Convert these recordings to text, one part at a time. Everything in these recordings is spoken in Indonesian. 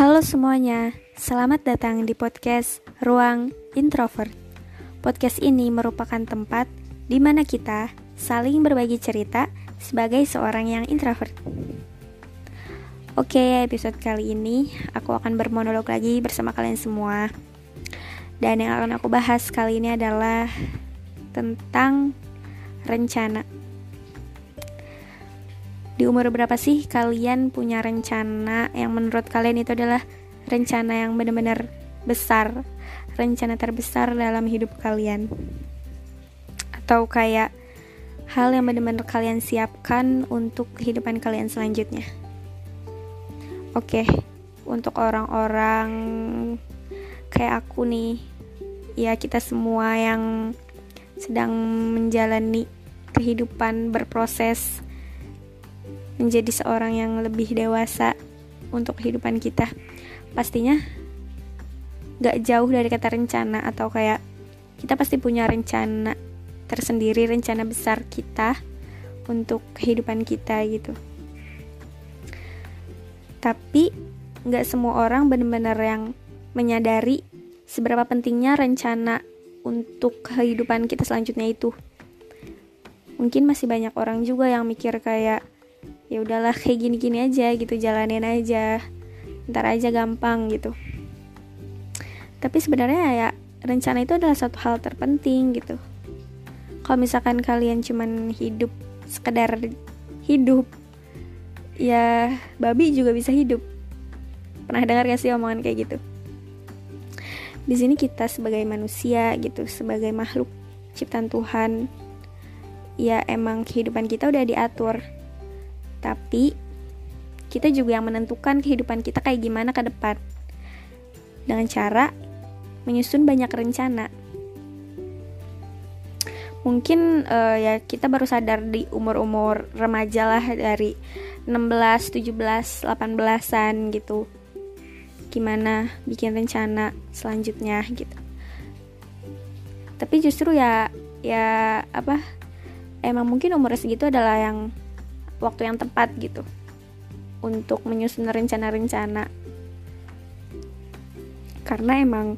Halo semuanya, selamat datang di podcast Ruang Introvert. Podcast ini merupakan tempat di mana kita saling berbagi cerita sebagai seorang yang introvert. Oke, episode kali ini aku akan bermonolog lagi bersama kalian semua. Dan yang akan aku bahas kali ini adalah tentang rencana. Di umur berapa sih kalian punya rencana yang menurut kalian itu adalah rencana yang benar-benar besar, rencana terbesar dalam hidup kalian? Atau kayak hal yang benar-benar kalian siapkan untuk kehidupan kalian selanjutnya? Oke, untuk orang-orang kayak aku nih, ya kita semua yang sedang menjalani kehidupan berproses menjadi seorang yang lebih dewasa untuk kehidupan kita. Pastinya gak jauh dari kata rencana atau kayak kita pasti punya rencana tersendiri rencana besar kita untuk kehidupan kita gitu. Tapi gak semua orang benar-benar yang menyadari seberapa pentingnya rencana untuk kehidupan kita selanjutnya itu. Mungkin masih banyak orang juga yang mikir kayak ya udahlah kayak gini-gini aja gitu jalanin aja. Ntar aja gampang gitu. Tapi sebenarnya ya rencana itu adalah satu hal terpenting gitu. Kalau misalkan kalian cuman hidup sekedar hidup ya babi juga bisa hidup. Pernah dengar gak sih omongan kayak gitu? Di sini kita sebagai manusia gitu sebagai makhluk ciptaan Tuhan ya emang kehidupan kita udah diatur tapi kita juga yang menentukan kehidupan kita kayak gimana ke depan. Dengan cara menyusun banyak rencana. Mungkin uh, ya kita baru sadar di umur-umur remaja lah dari 16, 17, 18-an gitu. Gimana bikin rencana selanjutnya gitu. Tapi justru ya ya apa? Emang mungkin umur segitu adalah yang waktu yang tepat gitu. Untuk menyusun rencana-rencana. Karena emang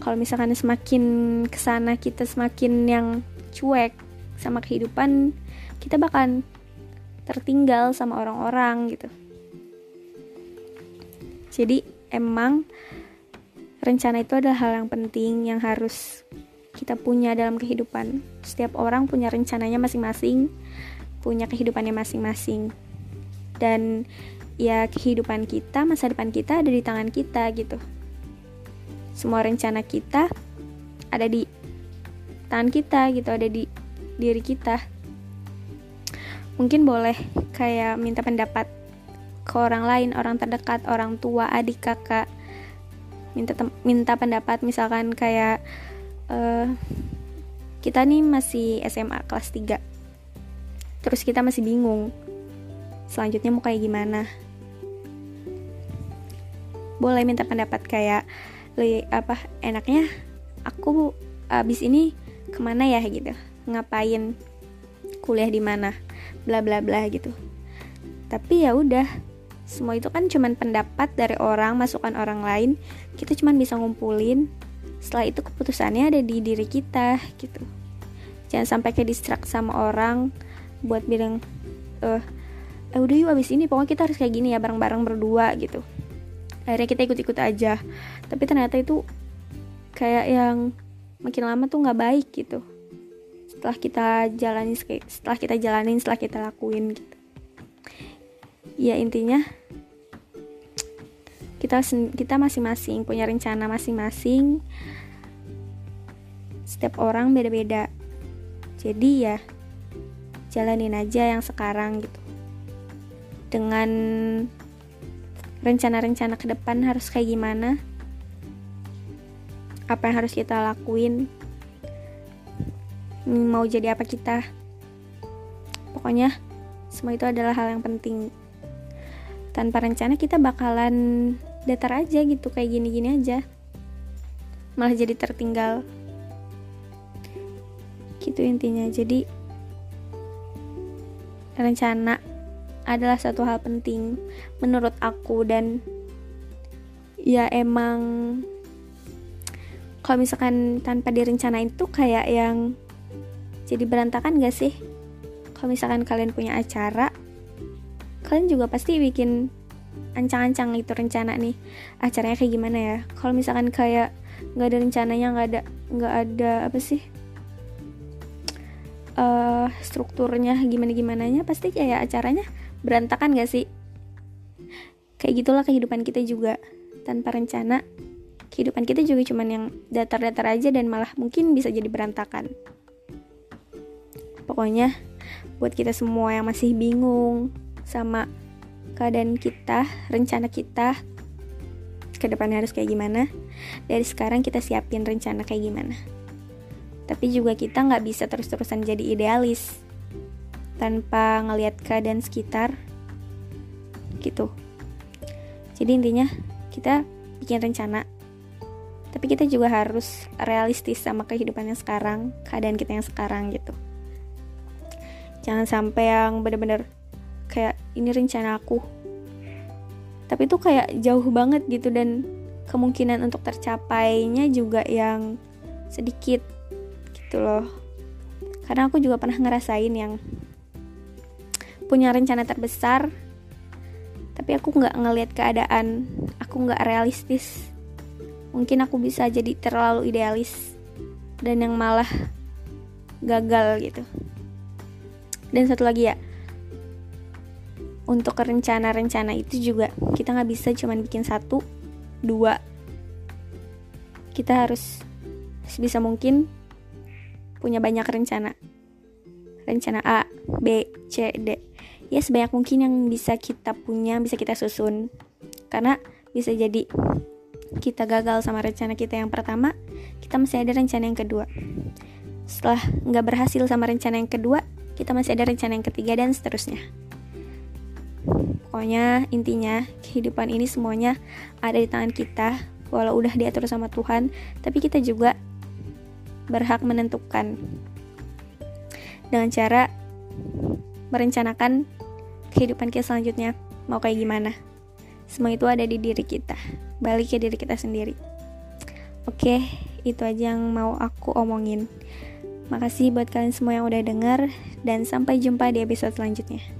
kalau misalkan semakin ke sana kita semakin yang cuek sama kehidupan kita bahkan tertinggal sama orang-orang gitu. Jadi emang rencana itu adalah hal yang penting yang harus kita punya dalam kehidupan. Setiap orang punya rencananya masing-masing punya kehidupannya masing-masing. Dan ya kehidupan kita masa depan kita ada di tangan kita gitu. Semua rencana kita ada di tangan kita gitu ada di diri kita. Mungkin boleh kayak minta pendapat ke orang lain orang terdekat orang tua adik kakak. Minta minta pendapat misalkan kayak uh, kita nih masih SMA kelas 3 terus kita masih bingung selanjutnya mau kayak gimana. Boleh minta pendapat kayak li apa enaknya aku abis ini ke mana ya? gitu. Ngapain kuliah di mana? bla bla bla gitu. Tapi ya udah semua itu kan cuman pendapat dari orang masukan orang lain. Kita cuman bisa ngumpulin setelah itu keputusannya ada di diri kita gitu. Jangan sampai kayak distract sama orang buat bilang eh eh udah yuk abis ini pokoknya kita harus kayak gini ya bareng-bareng berdua gitu. Akhirnya kita ikut-ikut aja. Tapi ternyata itu kayak yang makin lama tuh nggak baik gitu. Setelah kita jalanin setelah kita jalanin setelah kita lakuin gitu. Ya intinya kita kita masing-masing punya rencana masing-masing. Setiap orang beda-beda. Jadi ya jalanin aja yang sekarang gitu. Dengan rencana-rencana ke depan harus kayak gimana? Apa yang harus kita lakuin? Mau jadi apa kita? Pokoknya semua itu adalah hal yang penting. Tanpa rencana kita bakalan datar aja gitu kayak gini-gini aja. Malah jadi tertinggal. Gitu intinya. Jadi rencana adalah satu hal penting menurut aku dan ya emang kalau misalkan tanpa direncanain tuh kayak yang jadi berantakan gak sih? Kalau misalkan kalian punya acara kalian juga pasti bikin ancang-ancang itu rencana nih acaranya kayak gimana ya? Kalau misalkan kayak nggak ada rencananya nggak ada nggak ada apa sih uh, strukturnya gimana gimananya pasti kayak acaranya berantakan gak sih? Kayak gitulah kehidupan kita juga. Tanpa rencana kehidupan kita juga cuman yang datar-datar aja dan malah mungkin bisa jadi berantakan. Pokoknya buat kita semua yang masih bingung sama keadaan kita rencana kita ke depannya harus kayak gimana dari sekarang kita siapin rencana kayak gimana tapi juga kita nggak bisa terus-terusan jadi idealis tanpa ngelihat keadaan sekitar gitu. Jadi intinya kita bikin rencana. Tapi kita juga harus realistis sama kehidupan yang sekarang keadaan kita yang sekarang gitu. Jangan sampai yang bener-bener kayak ini rencana aku. Tapi itu kayak jauh banget gitu dan kemungkinan untuk tercapainya juga yang sedikit gitu loh. Karena aku juga pernah ngerasain yang punya rencana terbesar tapi aku nggak ngelihat keadaan aku nggak realistis. Mungkin aku bisa jadi terlalu idealis dan yang malah gagal gitu. Dan satu lagi ya untuk rencana-rencana itu juga kita nggak bisa cuman bikin satu dua. Kita harus sebisa mungkin punya banyak rencana. Rencana A B C D. Ya sebanyak mungkin yang bisa kita punya bisa kita susun. Karena bisa jadi kita gagal sama rencana kita yang pertama kita masih ada rencana yang kedua. Setelah nggak berhasil sama rencana yang kedua kita masih ada rencana yang ketiga dan seterusnya. Pokoknya intinya kehidupan ini semuanya ada di tangan kita walau udah diatur sama Tuhan tapi kita juga berhak menentukan dengan cara merencanakan kehidupan kita selanjutnya mau kayak gimana. Semua itu ada di diri kita. Balik ke diri kita sendiri. Oke, itu aja yang mau aku omongin. Makasih buat kalian semua yang udah denger dan sampai jumpa di episode selanjutnya.